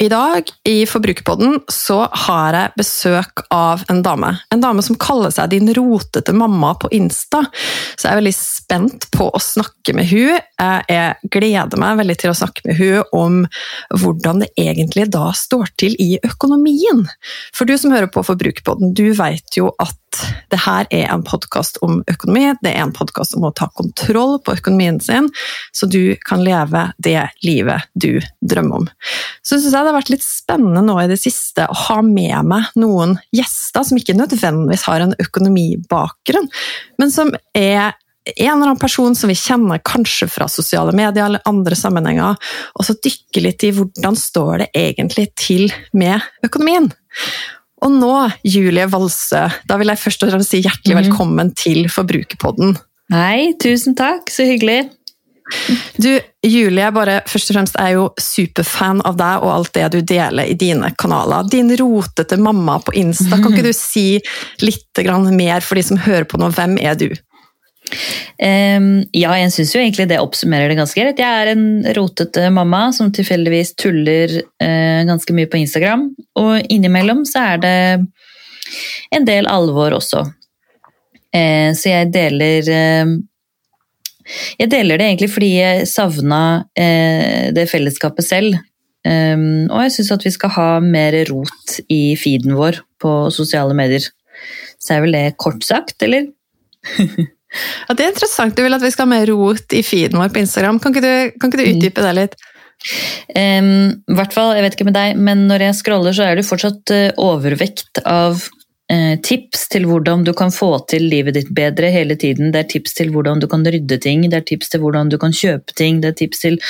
I dag i Forbrukerpodden så har jeg besøk av en dame. En dame som kaller seg din rotete mamma på Insta. Så jeg er veldig spent på å snakke med hun. Jeg gleder meg veldig til å snakke med hun om hvordan det egentlig da står til i økonomien. For du som hører på Forbrukerpodden, du vet jo at det her er en podkast om økonomi. Det er en podkast om å ta kontroll på økonomien sin, så du kan leve det livet du drømmer om. Så syns jeg det har vært litt spennende nå i det siste å ha med meg noen gjester som ikke nødvendigvis har en økonomibakgrunn, men som er en eller annen person som vi kjenner kanskje fra sosiale medier eller andre sammenhenger, og så dykke litt i hvordan står det egentlig til med økonomien. Og nå, Julie Valsø, da vil jeg først og fremst si hjertelig mhm. velkommen til Forbrukerpodden. Hei, tusen takk, så hyggelig. Du, Julie, bare først og fremst er jo superfan av deg og alt det du deler i dine kanaler. Din rotete mamma på Insta, kan ikke du si litt mer for de som hører på nå? Hvem er du? Um, ja, jeg syns jo egentlig det oppsummerer det ganske greit. Jeg er en rotete mamma som tilfeldigvis tuller uh, ganske mye på Instagram. Og innimellom så er det en del alvor også. Uh, så jeg deler uh, Jeg deler det egentlig fordi jeg savna det fellesskapet selv. Um, og jeg syns at vi skal ha mer rot i feeden vår på sosiale medier. Så er vel det kort sagt, eller? Ja, Det er interessant. Du vil at vi skal ha mer rot i feeden vår på Instagram. Kan ikke du, kan ikke du utdype det litt? Um, hvert fall, jeg vet ikke med deg, men når jeg scroller, så er det fortsatt uh, overvekt av uh, tips til hvordan du kan få til livet ditt bedre hele tiden. Det er tips til hvordan du kan rydde ting, det er tips til hvordan du kan kjøpe ting, det er tips til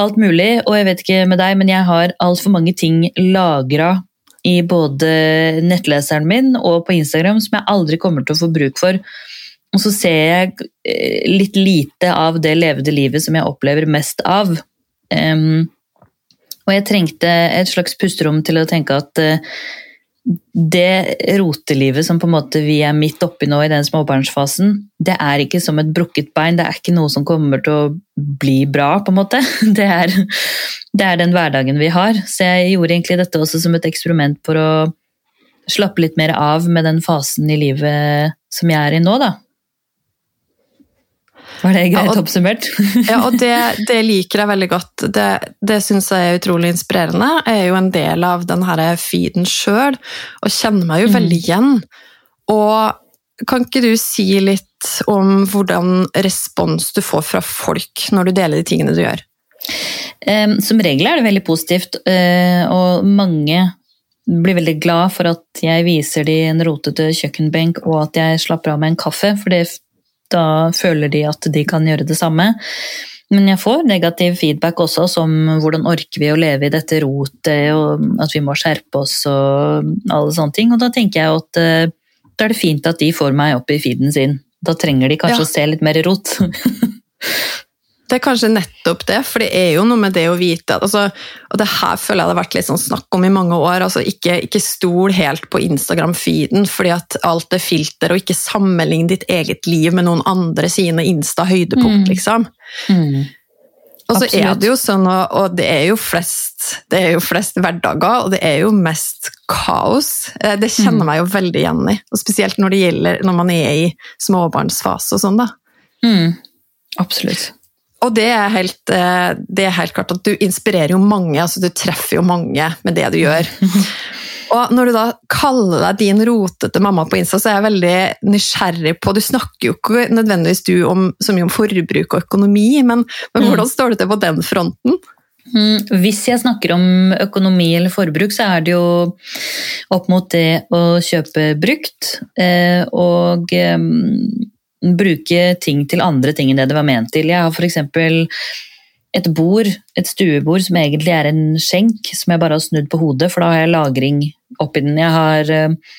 alt mulig. Og jeg vet ikke med deg, men jeg har altfor mange ting lagra i både nettleseren min og på Instagram som jeg aldri kommer til å få bruk for. Og så ser jeg eh, litt lite av det levde livet som jeg opplever mest av. Um, og jeg trengte et slags pusterom til å tenke at uh, det rotelivet som på en måte vi er midt oppi nå i den småbarnsfasen, det er ikke som et brukket bein. Det er ikke noe som kommer til å bli bra, på en måte. Det er, det er den hverdagen vi har. Så jeg gjorde egentlig dette også som et eksperiment for å slappe litt mer av med den fasen i livet som jeg er i nå, da. Var det greit ja, og, oppsummert? ja, og det, det, liker jeg veldig godt. Det, det syns jeg er utrolig inspirerende. Jeg er jo en del av denne feeden sjøl, og kjenner meg jo mm. veldig igjen. Og kan ikke du si litt om hvordan respons du får fra folk når du deler de tingene du gjør? Som regel er det veldig positivt, eh, og mange blir veldig glad for at jeg viser dem en rotete kjøkkenbenk og at jeg slapper av med en kaffe, for det da føler de at de kan gjøre det samme. Men jeg får negativ feedback også, som hvordan orker vi å leve i dette rotet, og at vi må skjerpe oss og alle sånne ting. Og da tenker jeg at eh, da er det fint at de får meg opp i feeden sin. Da trenger de kanskje ja. å se litt mer rot. Det er kanskje nettopp det, for det er jo noe med det å vite altså, Og det her føler jeg det har vært litt sånn snakk om i mange år. altså Ikke, ikke stol helt på Instagram-feeden, fordi at alt er filter, og ikke sammenlign ditt eget liv med noen andre sine Insta-høydepunkt, mm. liksom. Mm. Og så er det jo sånn, og det er jo flest det er jo flest hverdager, og det er jo mest kaos. Eh, det kjenner mm. meg jo veldig igjen i. og Spesielt når det gjelder når man er i småbarnsfase og sånn. da. Mm. Absolutt. Og det er, helt, eh, det er, helt, klart at du inspirerer jo mange, altså du treffer jo mange med det du gjør. Og når du da kaller deg din rotete mamma på Insta, så er jeg veldig nysgjerrig på Du snakker jo ikke nødvendigvis du om, så mye om forbruk og økonomi, men, men mm. hvordan står det til på den fronten? Mm, hvis jeg snakker om økonomi eller forbruk, så er det jo opp mot det å kjøpe brukt. Eh, og bruke ting til andre ting enn det det var ment til. Jeg har f.eks. et bord, et stuebord som egentlig er en skjenk, som jeg bare har snudd på hodet, for da har jeg lagring oppi den. Jeg har uh,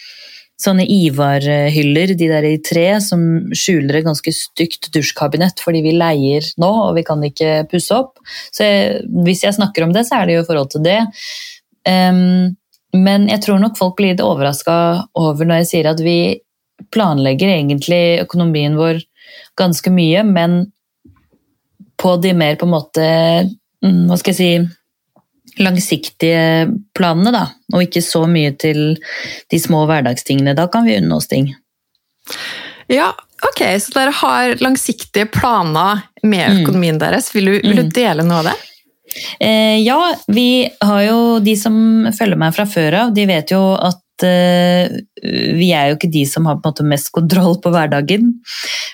sånne Ivar-hyller, de der i tre, som skjuler et ganske stygt dusjkabinett fordi vi leier nå og vi kan ikke pusse opp. Så jeg, hvis jeg snakker om det, så er det jo i forhold til det. Um, men jeg tror nok folk blir litt overraska over når jeg sier at vi planlegger egentlig økonomien vår ganske mye, men på de mer på en måte mm, Hva skal jeg si langsiktige planene, da. Og ikke så mye til de små hverdagstingene. Da kan vi unne oss ting. Ja, ok, så dere har langsiktige planer med mm. økonomien mm. deres. Vil du, vil du, mm. dele noe av det? Eh, ja, vi har jo De som følger meg fra før av, de vet jo at uh, vi er jo ikke de som har mest kontroll på hverdagen,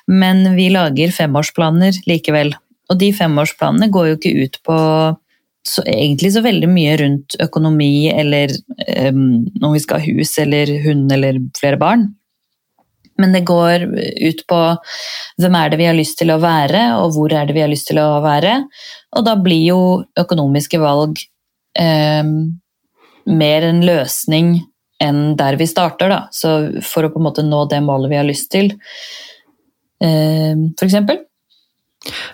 men vi lager femårsplaner likevel. Og de femårsplanene går jo ikke ut på så, egentlig så veldig mye rundt økonomi eller um, om vi skal ha hus eller hund eller flere barn. Men det går ut på hvem er det vi har lyst til å være, og hvor er det vi har lyst til å være. Og da blir jo økonomiske valg um, mer en løsning enn der vi starter. Da. Så for å på en måte nå det målet vi har lyst til, eh, f.eks.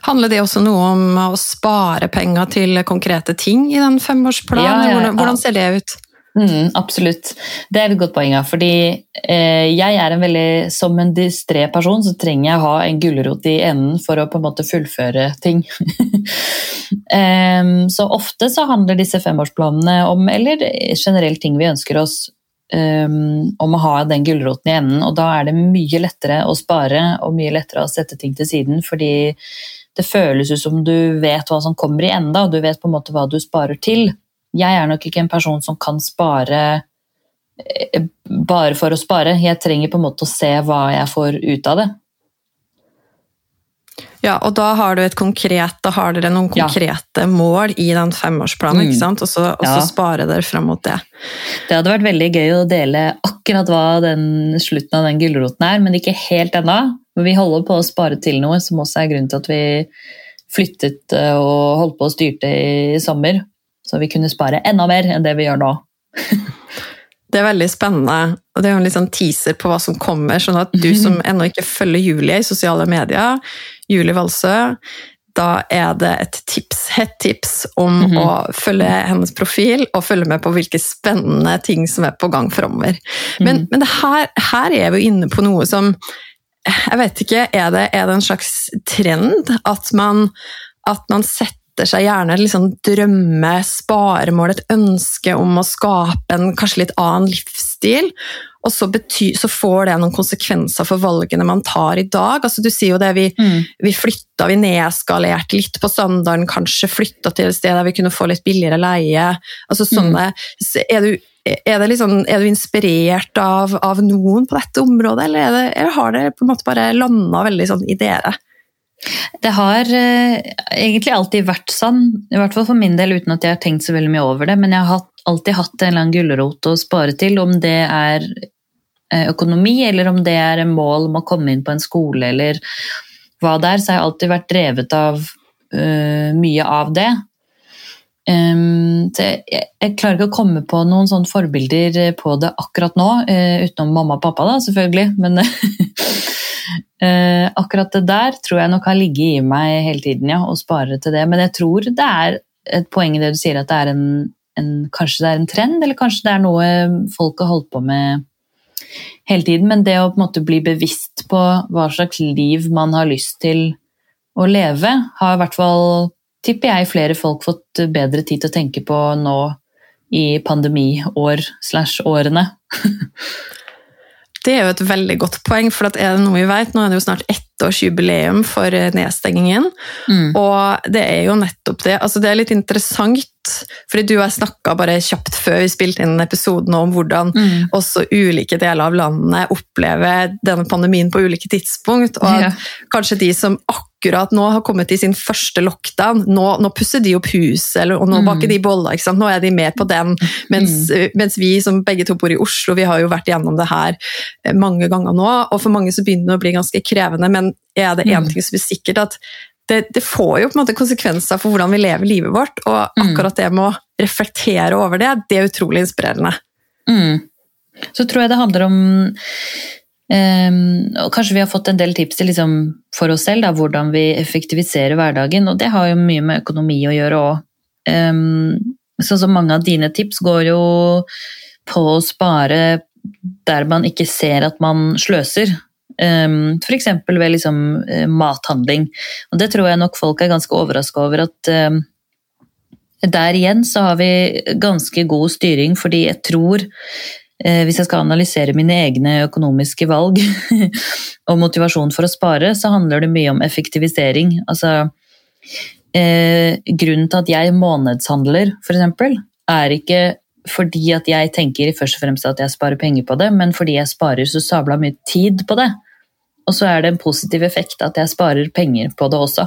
Handler det også noe om å spare penger til konkrete ting i den femårsplanen? Ja, ja, ja. Hvordan ser det ut? Mm, absolutt. Det er et godt poeng. Fordi eh, jeg er en veldig, som en distré person, så trenger jeg å ha en gulrot i enden for å på en måte fullføre ting. um, så ofte så handler disse femårsplanene om, eller generelt ting vi ønsker oss, um, om å ha den gulroten i enden. Og da er det mye lettere å spare og mye lettere å sette ting til siden, fordi det føles ut som du vet hva som kommer i enda, og du vet på en måte hva du sparer til. Jeg er nok ikke en person som kan spare eh, bare for å spare. Jeg trenger på en måte å se hva jeg får ut av det. Ja, og da har du et konkret, da har dere noen konkrete ja. mål i den femårsplanen, mm. ikke sant? og så, og så ja. spare dere frem mot det. Det hadde vært veldig gøy å dele akkurat hva den slutten av den gulroten er, men ikke helt ennå. Vi holder på å spare til noe, som også er grunnen til at vi flyttet eh, og holdt på å styrte i sommer. Så vi kunne spare enda mer enn det vi gjør nå. Det er veldig spennende, og det er jo en litt sånn teaser på hva som kommer. sånn at du som ennå ikke følger Julie i sosiale medier, Julie Valsø, da er det et tips, hett tips om mm -hmm. å følge hennes profil og følge med på hvilke spennende ting som er på gang framover. Men, mm. men her, her, er vi inne på noe som Jeg vet ikke, er det, er det en slags trend at man, at man setter setter seg gjerne et liksom drømme, sparemål, et ønske om å skape en kanskje litt annen livsstil. Og så, betyr, så, får det noen konsekvenser for valgene man tar i dag. Altså, du sier jo det, vi, mm. vi flytta, vi nedskalerte litt på standarden, kanskje flytta til et sted der vi kunne få litt billigere leie. Altså, sånne, mm. er, du, er, liksom, er, du, inspirert av, av, noen på dette området, eller, det, eller har det på en måte bare landa veldig sånn i dere? Det har eh, egentlig alltid vært sånn, i hvert fall for min del uten at jeg har tenkt så veldig mye over det. Men jeg har alltid hatt en eller annen gulrot å spare til, om det er eh, økonomi eller om det er en mål om å komme inn på en skole eller hva det er. Så har jeg alltid vært drevet av uh, mye av det. Um, jeg, jeg, klarer ikke å komme på noen sånne forbilder på det akkurat nå, uh, utenom mamma og pappa, da, selvfølgelig. Men Uh, akkurat det der tror jeg nok har ligget i meg hele tiden, ja, og sparer til det. Men jeg tror det er et poeng i det du sier, at det er en, en, kanskje det er en trend, eller kanskje det er noe folk har holdt på med hele tiden. Men det å på en måte bli bevisst på hva slags liv man har lyst til å leve, har i hvert fall, tipper jeg, flere folk fått bedre tid til å tenke på nå i pandemiår slash årene. Det er jo et veldig godt poeng, for er det noe vi vet, nå er det jo snart ettårsjubileum for nedstengingen. Mm. Og det er jo nettopp det. Altså, det er litt interessant, fordi du og jeg snakka bare kjapt før vi spilte inn episoden om hvordan mm. også ulike deler av landet opplever denne pandemien på ulike tidspunkt. Og ja. kanskje de som akkurat akkurat nå har kommet i sin første lockdown. Nå, nå pusser de opp huset, eller, og nå baker mm. de boller. Nå er de med på den. Mens, mm. mens, vi som begge to bor i Oslo, vi har jo vært gjennom det her eh, mange ganger nå. Og for mange så begynner det å bli ganske krevende, men er det én mm. ting som er sikkert, at det, det, får jo på en måte konsekvenser for hvordan vi lever livet vårt. Og akkurat det med å reflektere over det, det er utrolig inspirerende. Mm. Så tror jeg det handler om um, og Kanskje vi har fått en del tips til liksom, for oss selv, da, hvordan vi effektiviserer hverdagen. Og det har jo mye med økonomi å gjøre òg. Um, sånn som mange av dine tips går jo på å spare der man ikke ser at man sløser. Um, F.eks. ved liksom, uh, mathandling. Og det tror jeg nok folk er ganske overraska over at um, der igjen så har vi ganske god styring, fordi jeg tror eh, hvis jeg skal analysere mine egne økonomiske valg og motivasjon for å spare, så handler det mye om effektivisering. Altså, eh, grunnen til at jeg månedshandler, f.eks., er ikke fordi at jeg tenker først og fremst at jeg sparer penger på det, men fordi jeg sparer så sabla mye tid på det. Og så er det en positiv effekt at jeg sparer penger på det også.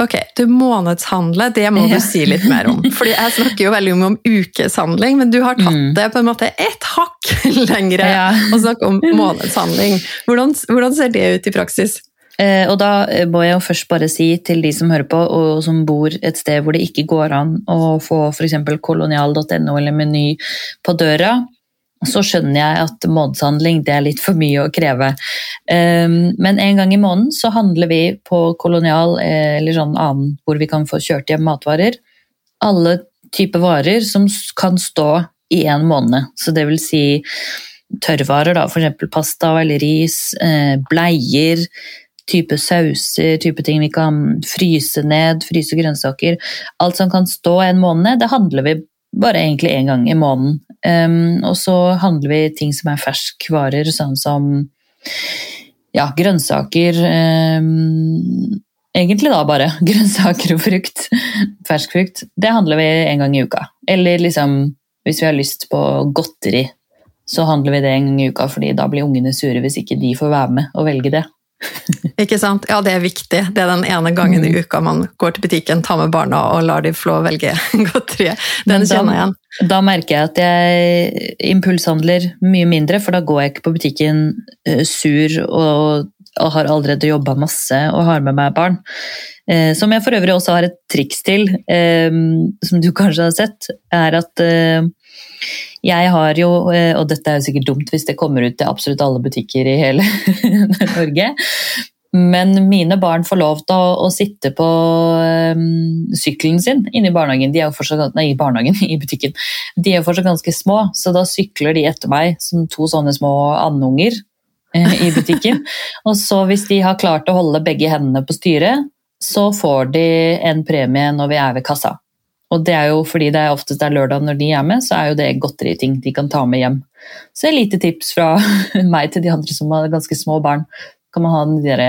Ok, du månedshandle, det må du si litt mer om. Fordi jeg snakker jo veldig om, om ukeshandling, men du har tatt mm. det på en måte ett hakk lengre ja. og snakke om månedshandling. Hvordan, hvordan, ser det ut i praksis? Eh, og da må jeg jo først bare si til de som hører på, og som bor et sted hvor det ikke går an å få f.eks. kolonial.no eller Meny på døra, så skjønner jeg at månedshandling det er litt for mye å kreve. Ehm, men en gang i måneden så handler vi på Kolonial eh, eller sånn annen hvor vi kan få kjørt hjem matvarer. Alle typer varer som kan stå i en måned. Så det vil si tørrvarer, da, f.eks. pasta eller ris, eh, bleier, type sauser, type ting vi kan fryse ned, fryse grønnsaker. Alt som kan stå en måned, det handler vi bare egentlig én gang i måneden. Um, og så handler vi ting som er ferskvarer, sånn som ja, grønnsaker um, Egentlig da bare grønnsaker og frukt. Fersk frukt. Det handler vi en gang i uka. Eller liksom, hvis vi har lyst på godteri, så handler vi det en gang i uka, fordi da blir ungene sure hvis ikke de får være med og velge det. Ikke sant? Ja, det er viktig. Det er den ene gangen mm. i uka man går til butikken, tar med barna og lar dem få velge godteriet. Den kjenner jeg igjen. Da merker jeg at jeg impulshandler mye mindre, for da går jeg ikke på butikken uh, sur og, og, har allerede jobba masse og har med meg barn. Uh, som jeg for øvrig også har et triks til, uh, som du kanskje har sett, er at jeg har jo, eh, og dette er jo sikkert dumt hvis det kommer ut til absolutt alle butikker i hele Norge, men mine barn får lov til å, å sitte på um, sykkelen sin inne i barnehagen. De er jo fortsatt, nei, i barnehagen, i butikken. De er jo fortsatt ganske små, så da sykler de etter meg som to sånne små andunger uh, i butikken. og så hvis de har klart å holde begge hendene på styret, så får de en premie når vi er ved kassa. Og det er jo fordi det er oftest er lørdag når de er med, så er jo det godteriting de kan ta med hjem. Så et lite tips fra meg til de andre som har ganske små barn. Kan man ha de der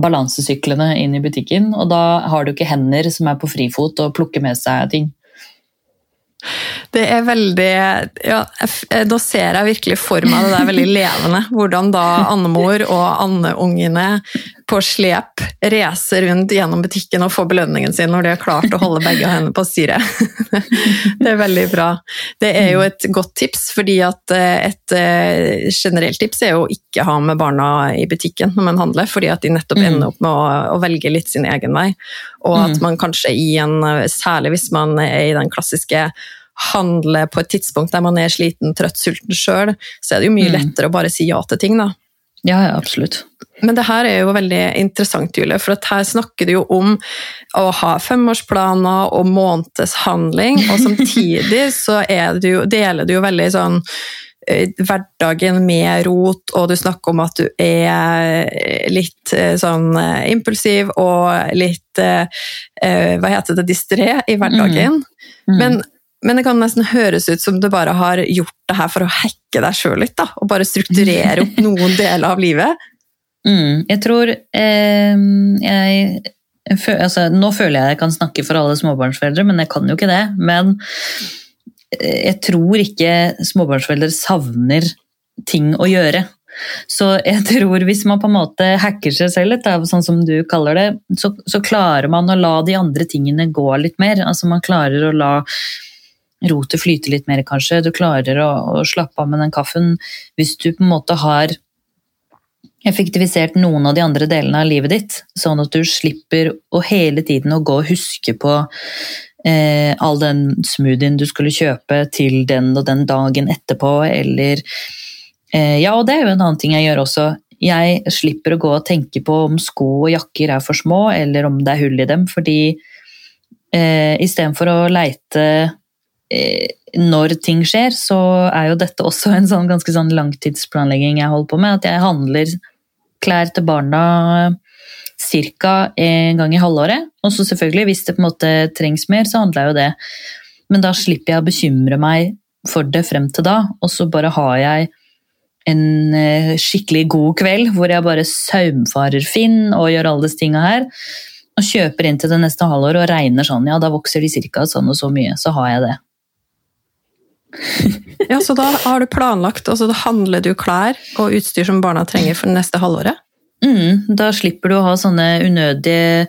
balansesyklene inn i butikken, og da har du ikke hender som er på frifot og plukker med seg ting. Det er veldig ja, Nå ser jeg virkelig for meg det der veldig levende. Hvordan da andemor og andeungene på slep racer rundt gjennom butikken og får belønningen sin når de har klart å holde begge hendene på styret. Det er veldig bra. Det er jo et godt tips, fordi at eh, et eh, generelt tips er å ikke ha med barna i butikken når man handler, fordi at de nettopp mm. ender opp med å, å velge litt sin egen vei. Og at mm. man kanskje i en, særlig hvis man er i den klassiske handle på et tidspunkt der man er sliten, trøtt, sulten sjøl, så er det jo mye mm. lettere å bare si ja til ting, da. Ja, ja, absolutt. Men det her er jo veldig interessant, Julie, for her snakker du jo om å ha femårsplaner og månedshandling, og samtidig så du deler du jo veldig sånn eh, hverdagen med rot, og du snakker om at du er litt eh, sånn eh, impulsiv og litt Hva heter det, distré i hverdagen. Mm. Mm. Men men det kan nesten høres ut som du bare har gjort det her for å hacke deg sjøl litt, da, og bare strukturere opp noen deler av livet. Mm, jeg tror eh, jeg, altså, Nå føler jeg jeg kan snakke for alle småbarnsforeldre, men jeg kan jo ikke det. Men eh, jeg tror ikke småbarnsforeldre savner ting å gjøre. Så jeg tror hvis man på en måte hacker seg selv litt, sånn som du kaller det, så, så klarer man å la de andre tingene gå litt mer. Altså Man klarer å la rotet flyter litt mer, kanskje. Du klarer å, å, slappe av med den kaffen hvis du på en måte har effektivisert noen av de andre delene av livet ditt, sånn at du slipper å hele tiden å gå og huske på eh, all den smoothien du skulle kjøpe til den og den dagen etterpå, eller eh, Ja, og det er jo en annen ting jeg gjør også. Jeg slipper å gå og tenke på om sko og jakker er for små, eller om det er hull i dem, fordi eh, istedenfor å leite når ting skjer, så er jo dette også en sånn ganske sånn langtidsplanlegging jeg holder på med. At jeg handler klær til barna ca. en gang i halvåret. Og så selvfølgelig, hvis det på en måte trengs mer, så handler jeg jo det. Men da slipper jeg å bekymre meg for det frem til da, og så bare har jeg en eh, skikkelig god kveld hvor jeg bare saumfarer Finn og gjør alle disse tinga her. Og kjøper inn til det neste halvåret og regner sånn, ja da vokser de ca. sånn og så mye. Så har jeg det. ja, Så da har du planlagt, og så handler du klær og utstyr som barna trenger for neste halvåret? Mm, da slipper du å ha sånne unødige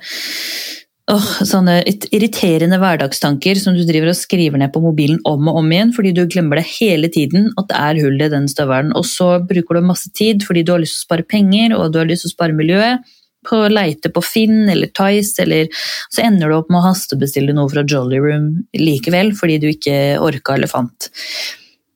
Oh, sånne irriterende hverdagstanker som du driver og skriver ned på mobilen om og om igjen, fordi du glemmer det hele tiden at det er hull i den støvelen. Og så bruker du masse tid fordi du har lyst til å spare penger og du har lyst til å spare miljøet på å leite på Finn eller Tice, eller så ender du opp med å hastebestille noe fra Jolly Room likevel, fordi du ikke orka eller fant.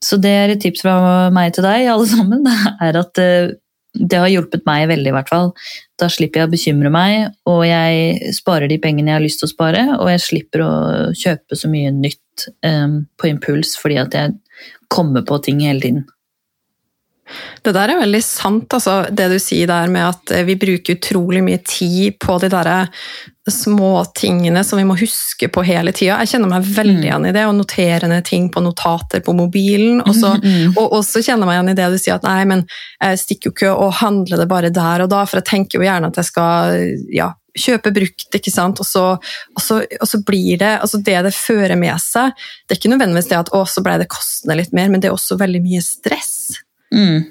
Så det er et tips fra meg til deg, alle sammen, er at eh, det har hjulpet meg veldig, i hvert fall. Da slipper jeg å bekymre meg, og jeg sparer de pengene jeg har lyst til å spare, og jeg slipper å kjøpe så mye nytt um, på impuls fordi at jeg kommer på ting hele tiden. Det der er veldig sant, altså, det du sier der med at eh, vi bruker utrolig mye tid på de der småtingene som vi må huske på hele tida. Jeg kjenner meg veldig mm. igjen i det, å notere ned ting på notater på mobilen. Og så, mm, mm. og, kjenner meg igjen i det du sier at nei, men jeg stikker jo ikke og handler det bare der og da, for jeg tenker jo gjerne at jeg skal ja, kjøpe brukt, ikke sant. Og så, og så, og så blir det altså det det fører med seg. Det er ikke nødvendigvis det at å, så ble det kostende litt mer, men det er også veldig mye stress. Mm.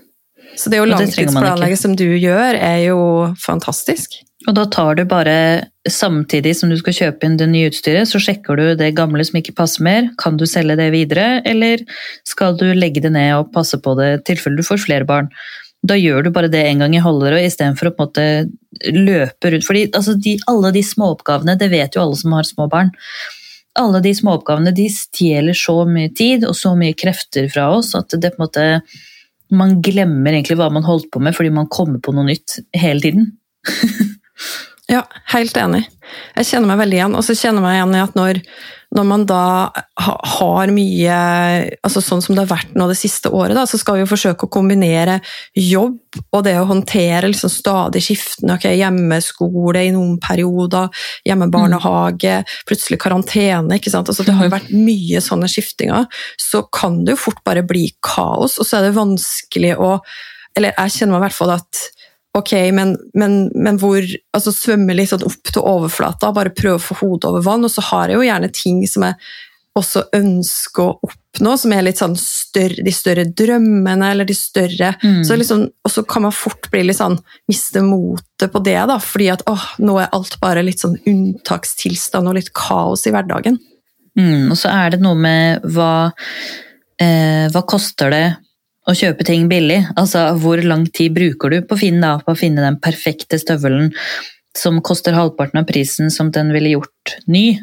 Så det å langtidsplanlegge som du gjør, er jo fantastisk. Og da tar du bare, samtidig som du skal kjøpe inn det nye utstyret, så sjekker du det gamle som ikke passer mer. Kan du selge det videre, eller skal du legge det ned og passe på det i tilfelle du får flere barn? Da gjør du bare det en gang i halvåret istedenfor å på en måte løpe rundt. Fordi altså, de, alle de småoppgavene, det vet jo alle som har små barn. Alle de småoppgavene de stjeler så mye tid og så mye krefter fra oss at det på en måte Man glemmer egentlig hva man holdt på med fordi man kommer på noe nytt hele tiden. Ja, helt enig. Jeg kjenner meg veldig igjen. Og så kjenner jeg meg igjen i at når, når man da har mye altså Sånn som det har vært nå det siste året, da, så skal vi jo forsøke å kombinere jobb og det å håndtere liksom stadig skiftende okay, hjemmeskole i noen perioder, hjemmebarnehage, plutselig karantene. ikke sant? Altså, det har jo vært mye sånne skiftinger. Så kan det jo fort bare bli kaos, og så er det vanskelig å Eller jeg kjenner meg i hvert fall at Ok, men, men, men hvor altså Svømme litt sånn opp til overflata, bare prøve å få hodet over vann. Og så har jeg jo gjerne ting som jeg også ønsker å oppnå, som er litt sånn større, de større drømmene, eller de større mm. så liksom, Og så kan man fort bli litt sånn miste motet på det, da, fordi at åh, nå er alt bare litt sånn unntakstilstand og litt kaos i hverdagen. Mm, og så er det noe med hva eh, Hva koster det å kjøpe ting billig. Altså, hvor lang tid bruker du på å finne, da, på å finne den perfekte støvelen som koster halvparten av prisen som den ville gjort ny?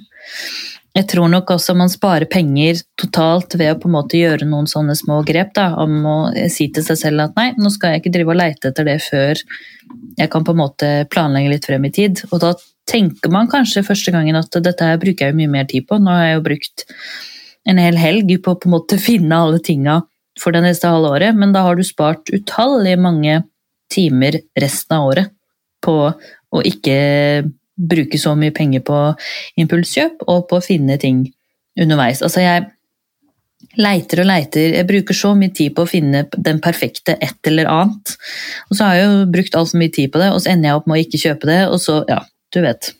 Jeg tror nok også man sparer penger totalt ved å på en måte gjøre noen sånne små grep. Da, om å si til seg selv at nei, nå skal jeg ikke drive og leite etter det før jeg kan på en måte planlegge litt frem i tid. Og da tenker man kanskje første gangen at dette her bruker jeg mye mer tid på. Nå har jeg jo brukt en hel helg på å på en måte finne alle tinga for det neste halve året, men da har du spart utallige mange timer resten av året på å ikke bruke så mye penger på impulskjøp og på å finne ting underveis. Altså, jeg leiter og leiter, jeg bruker så mye tid på å finne den perfekte et eller annet. Og så har jeg jo brukt altfor mye tid på det, og så ender jeg opp med å ikke kjøpe det, og så, ja, du vet.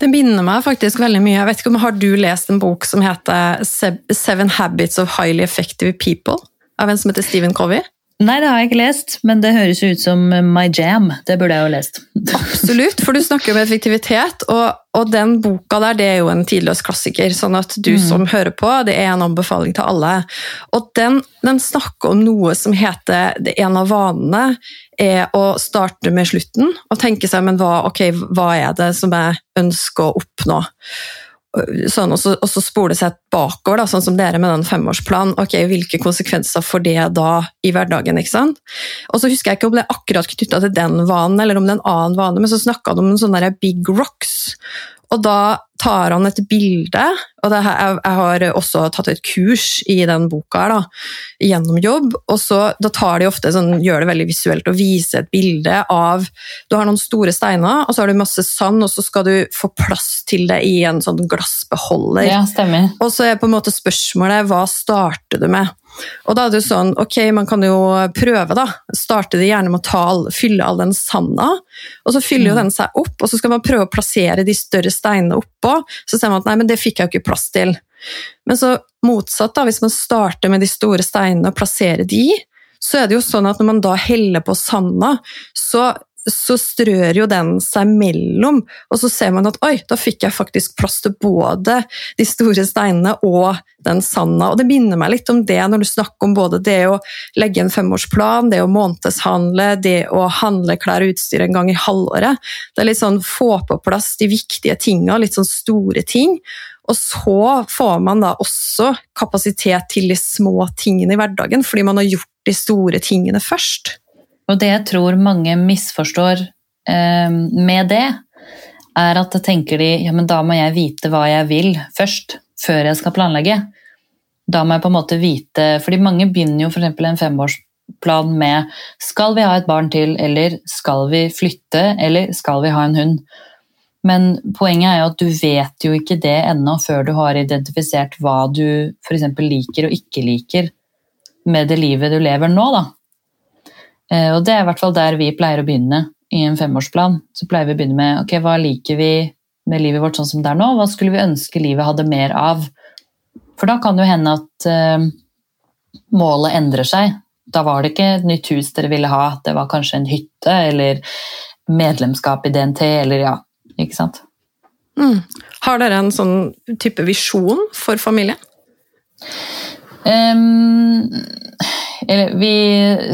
Det minner meg faktisk veldig mye. Jeg vet ikke om Har du lest en bok som heter Seven Habits of Highly Effective People? Av en som heter Stephen Covey? Nei, det har jeg ikke lest, men det høres ut som my jam. Det burde jeg jo lest. Absolutt, for du snakker om effektivitet, og, og, den boka der det er jo en tidløs klassiker. sånn at du mm. som hører på, det er en anbefaling til alle. Og den, den snakker om noe som heter det En av vanene er å starte med slutten og tenke seg men hva, okay, hva er det som jeg ønsker å oppnå. Sånn, og, så, og så spole seg bakover, da, sånn som dere med den femårsplanen. Ok, Hvilke konsekvenser får det da i hverdagen? ikke sant? Og så husker jeg ikke om det er akkurat knytta til den vanen, eller om det er en annen vane, men så snakka de om en sånn der big rocks. Og da tar han et bilde, og her, jeg, har også tatt et kurs i den boka her, da, gjennom jobb. og så, Da tar de ofte sånn, gjør det veldig visuelt å vise et bilde av Du har noen store steiner, og så har du masse sand, og så skal du få plass til det i en sånn glassbeholder. Ja, stemmer. Og så er på en måte spørsmålet hva starter du med? Og da er det jo sånn, ok, Man kan jo prøve, da. Starte det gjerne med å ta, fylle all den sanda. Og så fyller jo mm. den seg opp, og så skal man prøve å plassere de større steinene oppå. Så ser man at nei, men det fikk jeg jo ikke plass til. Men så motsatt, da, hvis man starter med de store steinene og plasserer de, så er det jo sånn at når man da heller på sanda, så så strør jo den seg mellom, og så ser man at oi, da fikk jeg faktisk plass til både de store steinene og den sanda. Og det minner meg litt om det når du snakker om både det å legge en femårsplan, det å månedshandle, det å handle klær og utstyr en gang i halvåret. Det er litt sånn få på plass de viktige tinga, litt sånn store ting. Og så får man da også kapasitet til de små tingene i hverdagen, fordi man har gjort de store tingene først. Og det jeg tror mange misforstår eh, med det, er at da tenker de ja, men da må jeg vite hva jeg vil først, før jeg skal planlegge. Da må jeg på en måte vite fordi mange begynner jo f.eks. en femårsplan med skal vi ha et barn til, eller skal vi flytte, eller skal vi ha en hund? Men poenget er jo at du vet jo ikke det ennå før du har identifisert hva du f.eks. liker og ikke liker med det livet du lever nå. da. Eh, og det er i hvert fall der vi pleier å begynne i en femårsplan. Så pleier vi å begynne med ok, hva liker vi med livet vårt sånn som det er nå, hva skulle vi ønske livet hadde mer av? For da kan det jo hende at uh, målet endrer seg. Da var det ikke et nytt hus dere ville ha, det var kanskje en hytte eller medlemskap i DNT eller ja, ikke sant. Mm. Har dere en sånn type visjon for familien? Um, vi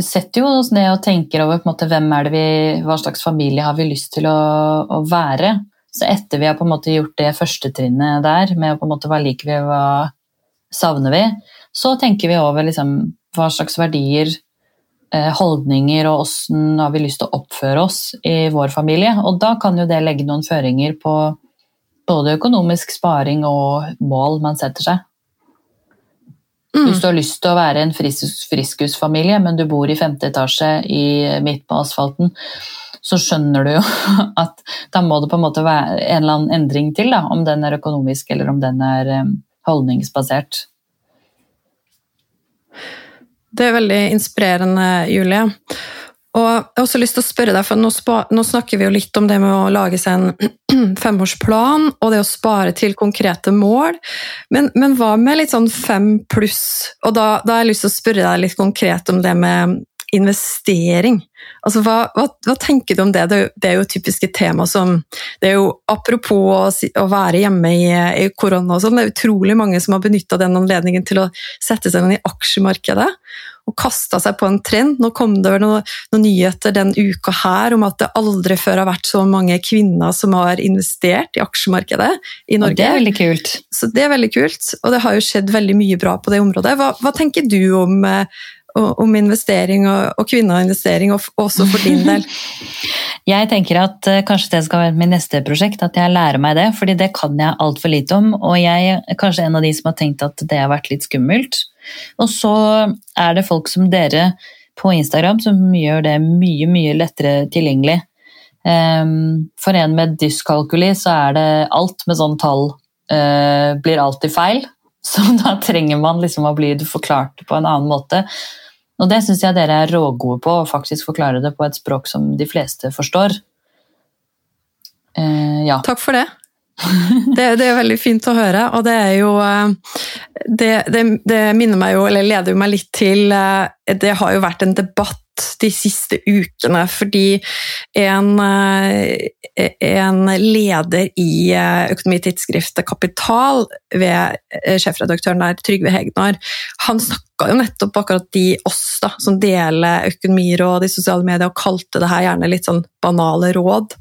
setter jo oss ned og tenker over måte, vi, hva slags familie har vi lyst til å, å, være. Så etter vi har på en måte gjort det første trinnet der, med på en måte, hva liker vi, hva savner vi, så tenker vi over liksom, hva slags verdier, eh, holdninger og åssen har vi lyst til å oppføre oss i vår familie. Og da kan jo det legge noen føringer på både økonomisk sparing og mål man setter seg. Mm. Hvis du har lyst til å være en friskusfamilie, men du bor i femte etasje i, midt på asfalten, så skjønner du jo at da må det på en måte være en eller annen endring til, da, om den er økonomisk eller om den er holdningsbasert. Det er veldig inspirerende, Julie. Og jeg har også lyst til å spørre deg, for nå, spa, nå, snakker vi jo litt om det med å lage seg en femårsplan og det å spare til konkrete mål. Men, men hva med litt sånn fem pluss? Og da, da, har jeg lyst til å spørre deg litt konkret om det med investering. Altså, hva, hva, hva, tenker du om det? det? Det er jo typisk tema som det er jo Apropos å, å være hjemme i, i korona og sånn, det er utrolig mange som har benytta den anledningen til å sette seg inn i aksjemarkedet og kasta seg på en trend. Nå kom det noen, noen nyheter den uka her om at det aldri før har vært så mange kvinner som har investert i aksjemarkedet i Norge. Og det er veldig kult. Så det er veldig kult, og det har jo skjedd veldig mye bra på det området. Hva, hva tenker du om, eh, om investering og, og kvinneinvestering, og også for din del? Jeg tenker at uh, kanskje det skal være mitt neste prosjekt, at jeg lærer meg det. fordi det kan jeg altfor lite om. Og jeg er kanskje en av de som har tenkt at det har vært litt skummelt. Og så er det folk som dere på Instagram som gjør det mye, mye lettere tilgjengelig. Um, for en med dyskalkuli så er det alt med sånn tall uh, blir alltid feil. Så da trenger man liksom å bli forklart på en annen måte. Og det syns jeg dere er rågode på, å faktisk forklare det på et språk som de fleste forstår. Eh, ja. Takk for det. Det, det, er veldig fint å høre, og det er jo eh, det, det, det, minner meg jo, eller leder meg litt til eh, Det har jo vært en debatt de siste ukene fordi en, eh, en leder i økonomitidsskriftet Kapital, ved sjefredaktøren der, Trygve Hegnar, han snakka snakka jo nettopp akkurat de oss da, som deler økonomiråd i sosiale medier, og kalte det her gjerne litt sånn banale råd,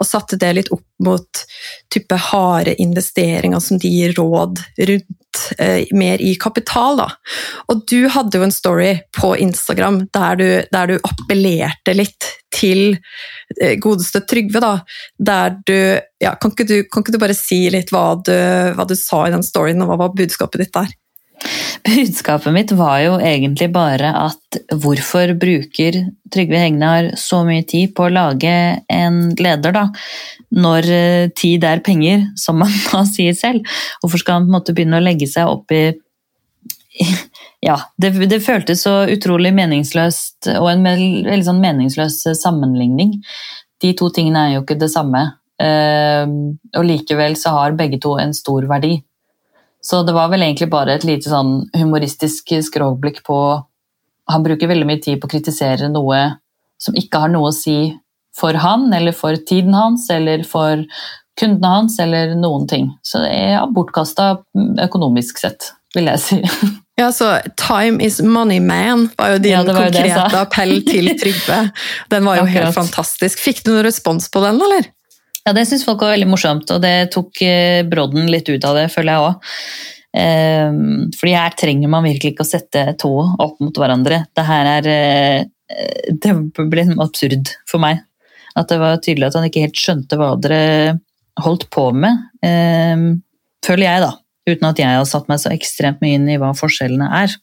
og satte det litt opp mot type harde investeringer som de gir råd rundt eh, mer i kapital. Da. Og du hadde jo en story på Instagram der du, der du appellerte litt til eh, godeste Trygve, da, der du ja, kan, ikke du kan ikke du bare si litt hva du, hva du sa i den storyen, og hva var budskapet ditt der? Budskapet mitt var jo egentlig bare at hvorfor bruker Trygve Hegnar så mye tid på å lage en leder, da? Når eh, tid er penger, som man da sier selv. Hvorfor skal han på en måte begynne å legge seg opp i Ja, det, det føltes så utrolig meningsløst, og en veldig sånn meningsløs sammenligning. De to tingene er jo ikke det samme. Ehm, og likevel så har begge to en stor verdi. Så det var vel egentlig bare et lite sånn humoristisk skråblikk på Han bruker veldig mye tid på å kritisere noe som ikke har noe å si for han, eller for tiden hans, eller for kundene hans, eller noen ting. Så det er bortkasta økonomisk sett, vil jeg si. Ja, så 'Time is money man' var jo din ja, var konkrete appell til Trygve. Den var jo helt fantastisk. Fikk du noen respons på den, eller? Ja, det syns folk var veldig morsomt, og det tok eh, brodden litt ut av det, føler jeg òg. Ehm, fordi her trenger man virkelig ikke å sette tå opp mot hverandre. Det her er eh, Det ble absurd for meg. At det var tydelig at han ikke helt skjønte hva dere holdt på med. Ehm, føler jeg, da. Uten at jeg har satt meg så ekstremt mye inn i hva forskjellene er.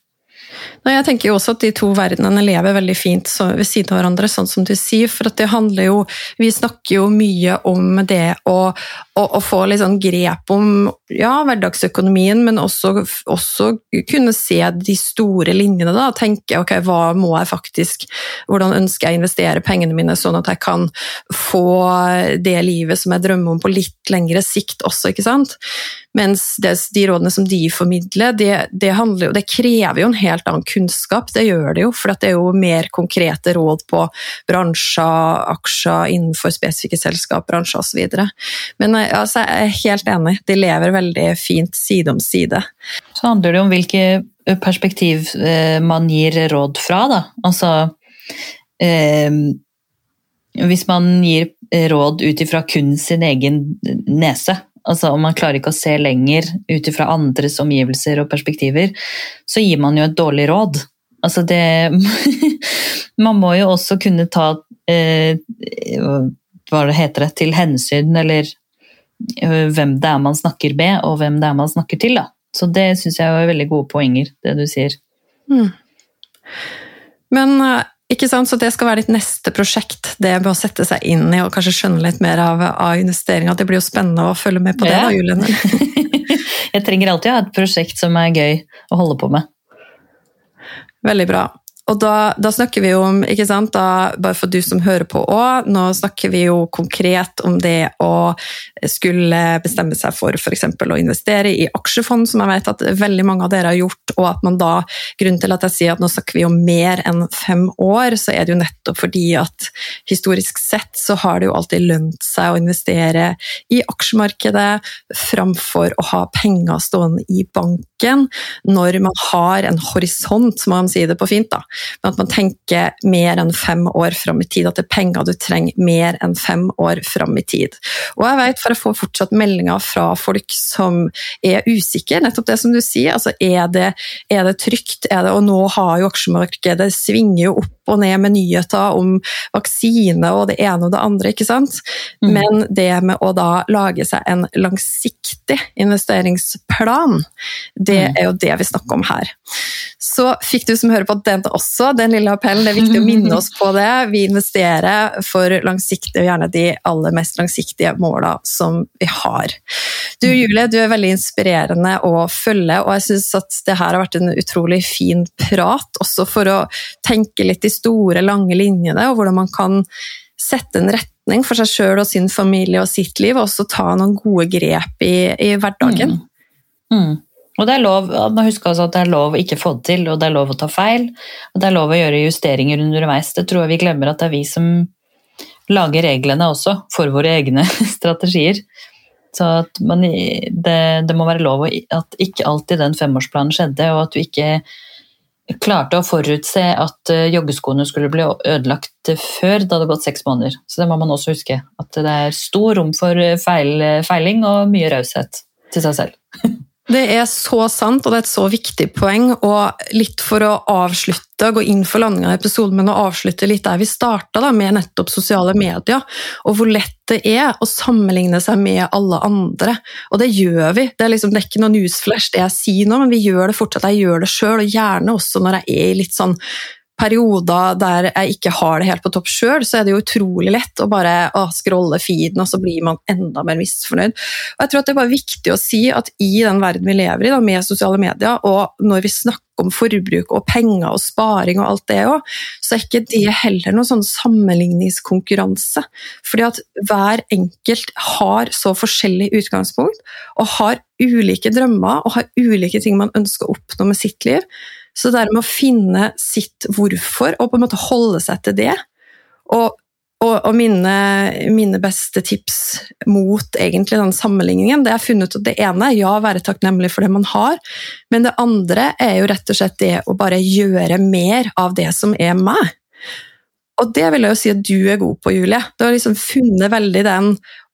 Jeg tenker jo også at de to verdenene lever veldig fint ved siden av hverandre, sånn som du sier. For det handler jo Vi snakker jo mye om det å, å, å få litt sånn grep om ja, hverdagsøkonomien, men også, også, kunne se de store linjene. da, Tenke ok, hva må jeg faktisk Hvordan ønsker jeg å investere pengene mine, sånn at jeg kan få det livet som jeg drømmer om på litt lengre sikt også, ikke sant? Mens det, de rådene som de formidler, det, det, handler, det, krever jo en helt annen kunnskap. Det gjør det jo, for det er jo mer konkrete råd på bransjer, aksjer innenfor spesifikke selskap, bransjer osv. Men eh, altså, jeg er helt enig, de lever veldig fint side om side. Så handler det om hvilke perspektiv eh, man gir råd fra, da. Altså eh, hvis man gir råd ut ifra kun sin egen nese, Altså om man klarer ikke å se lenger ut ifra andres omgivelser og perspektiver, så gir man jo et dårlig råd. Altså det Man må jo også kunne ta eh, Hva heter det Til hensyn, eller eh, hvem det er man snakker med, og hvem det er man snakker til. Da. Så det syns jeg var veldig gode poenger, det du sier. Mm. Men eh, ikke sant? Så det skal være ditt neste prosjekt, det med å sette seg inn i og kanskje skjønne litt mer av, av investeringa. Det blir jo spennende å følge med på det, ja. da, Julian. Jeg trenger alltid å ha et prosjekt som er gøy å holde på med. Veldig bra. Og da, da, snakker vi om, ikke sant, da, bare for du som hører på òg, nå snakker vi jo konkret om det å skulle bestemme seg for f.eks. å investere i aksjefond, som jeg vet at veldig mange av dere har gjort, og at man da, grunnen til at jeg sier at nå snakker vi om mer enn fem år, så er det jo nettopp fordi at historisk sett så har det jo alltid lønt seg å investere i aksjemarkedet framfor å ha penger stående i banken når man har en horisont, som man sier det på fint, da men at man tenker mer enn fem år fram i tid. At det er penger du trenger mer enn fem år fram i tid. Og jeg vet, for jeg får fortsatt meldinger fra folk som er usikre, nettopp det som du sier. altså Er det, er det trygt? Er det, og nå har jo aksjemarkedet svinger jo opp og ned med nyheter om vaksine og det ene og det andre, ikke sant. Mm. Men det med å da lage seg en langsiktig investeringsplan, det mm. er jo det vi snakker om her. Så fikk du som hører på den også, den lille appellen. Det er viktig å minne oss på det. Vi investerer for langsiktige, og gjerne de aller mest langsiktige måla som vi har. Du Julie, du er veldig inspirerende å følge, og jeg syns at det her har vært en utrolig fin prat, også for å tenke litt de store, lange linjene, og hvordan man kan sette en retning for seg sjøl og sin familie og sitt liv, og også ta noen gode grep i, i hverdagen. Mm. Mm. Og det er lov Man husker også at det er lov å ikke få det til, og det er lov å ta feil. Og det er lov å gjøre justeringer underveis. Det tror jeg vi glemmer at det er vi som lager reglene også, for våre egne strategier. Så man, det, det, må være lov at ikke alltid den femårsplanen skjedde, og at du ikke klarte å forutse at uh, joggeskoene skulle bli ødelagt før det hadde gått seks måneder. Så det må man også huske. At det er stor rom for feil, feiling og mye raushet til seg selv. Det er så sant, og det er et så viktig poeng. Og litt for å avslutte, gå inn for landinga av episoden, men å avslutte litt der vi starta, med nettopp sosiale medier. Og hvor lett det er å sammenligne seg med alle andre. Og det gjør vi. Det er, liksom, det er ikke noe newsflash det jeg sier nå, men vi gjør det fortsatt. Jeg gjør det sjøl, og gjerne også når jeg er i litt sånn perioder der jeg ikke har det helt på topp sjøl, så er det jo utrolig lett å bare å, scrolle feeden, og så blir man enda mer misfornøyd. Og jeg tror at Det er bare viktig å si at i den verden vi lever i, da, med sosiale medier, og når vi snakker om forbruk og penger og sparing og alt det òg, så er ikke det heller noen sånn sammenligningskonkurranse. Fordi at hver enkelt har så forskjellig utgangspunkt, og har ulike drømmer og har ulike ting man ønsker å oppnå med sitt liv. Så det med å finne sitt hvorfor, og på en måte holde seg til det. Og, og, og mine, mine, beste tips mot egentlig den sammenligningen, det er funnet ut at det ene er ja, være takknemlig for det man har, men det andre er jo rett og slett det å bare gjøre mer av det som er meg. Og det vil jeg jo si at du er god på, Julie. Du har liksom funnet veldig den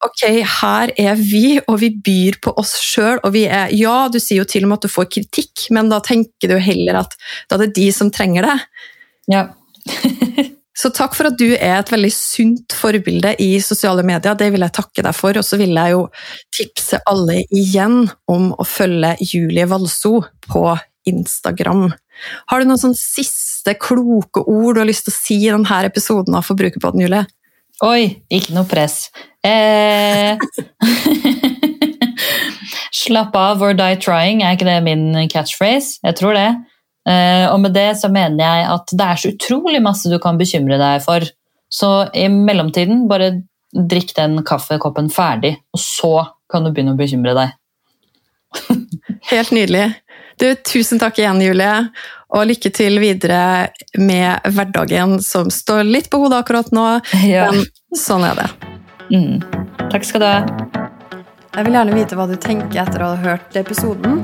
Ok, her er vi, og vi byr på oss sjøl, og vi er Ja, du sier jo til og med at du får kritikk, men da tenker du heller at da er det de som trenger det. Ja. så takk for at du er et veldig sunt forbilde i sosiale medier. Det vil jeg takke deg for. Og så vil jeg jo tipse alle igjen om å følge Julie Valso på Instagram. Har du noen sånn siste kloke ord du har lyst til å si i denne episoden av Forbrukerpodden, Julie? Oi, ikke noe press. Eh... Slapp av or die trying, er ikke det min catchphrase? Jeg tror det. Eh, og med det så mener jeg at det er så utrolig masse du kan bekymre deg for. Så i mellomtiden, bare drikk den kaffekoppen ferdig, og så kan du begynne å bekymre deg. Helt nydelig. Du, tusen takk igjen, Julie. Og lykke til videre med hverdagen som står litt på hodet akkurat nå. Ja. Men sånn er det. Mm. Takk skal du ha. Jeg vil gjerne vite hva du tenker etter å ha hørt episoden.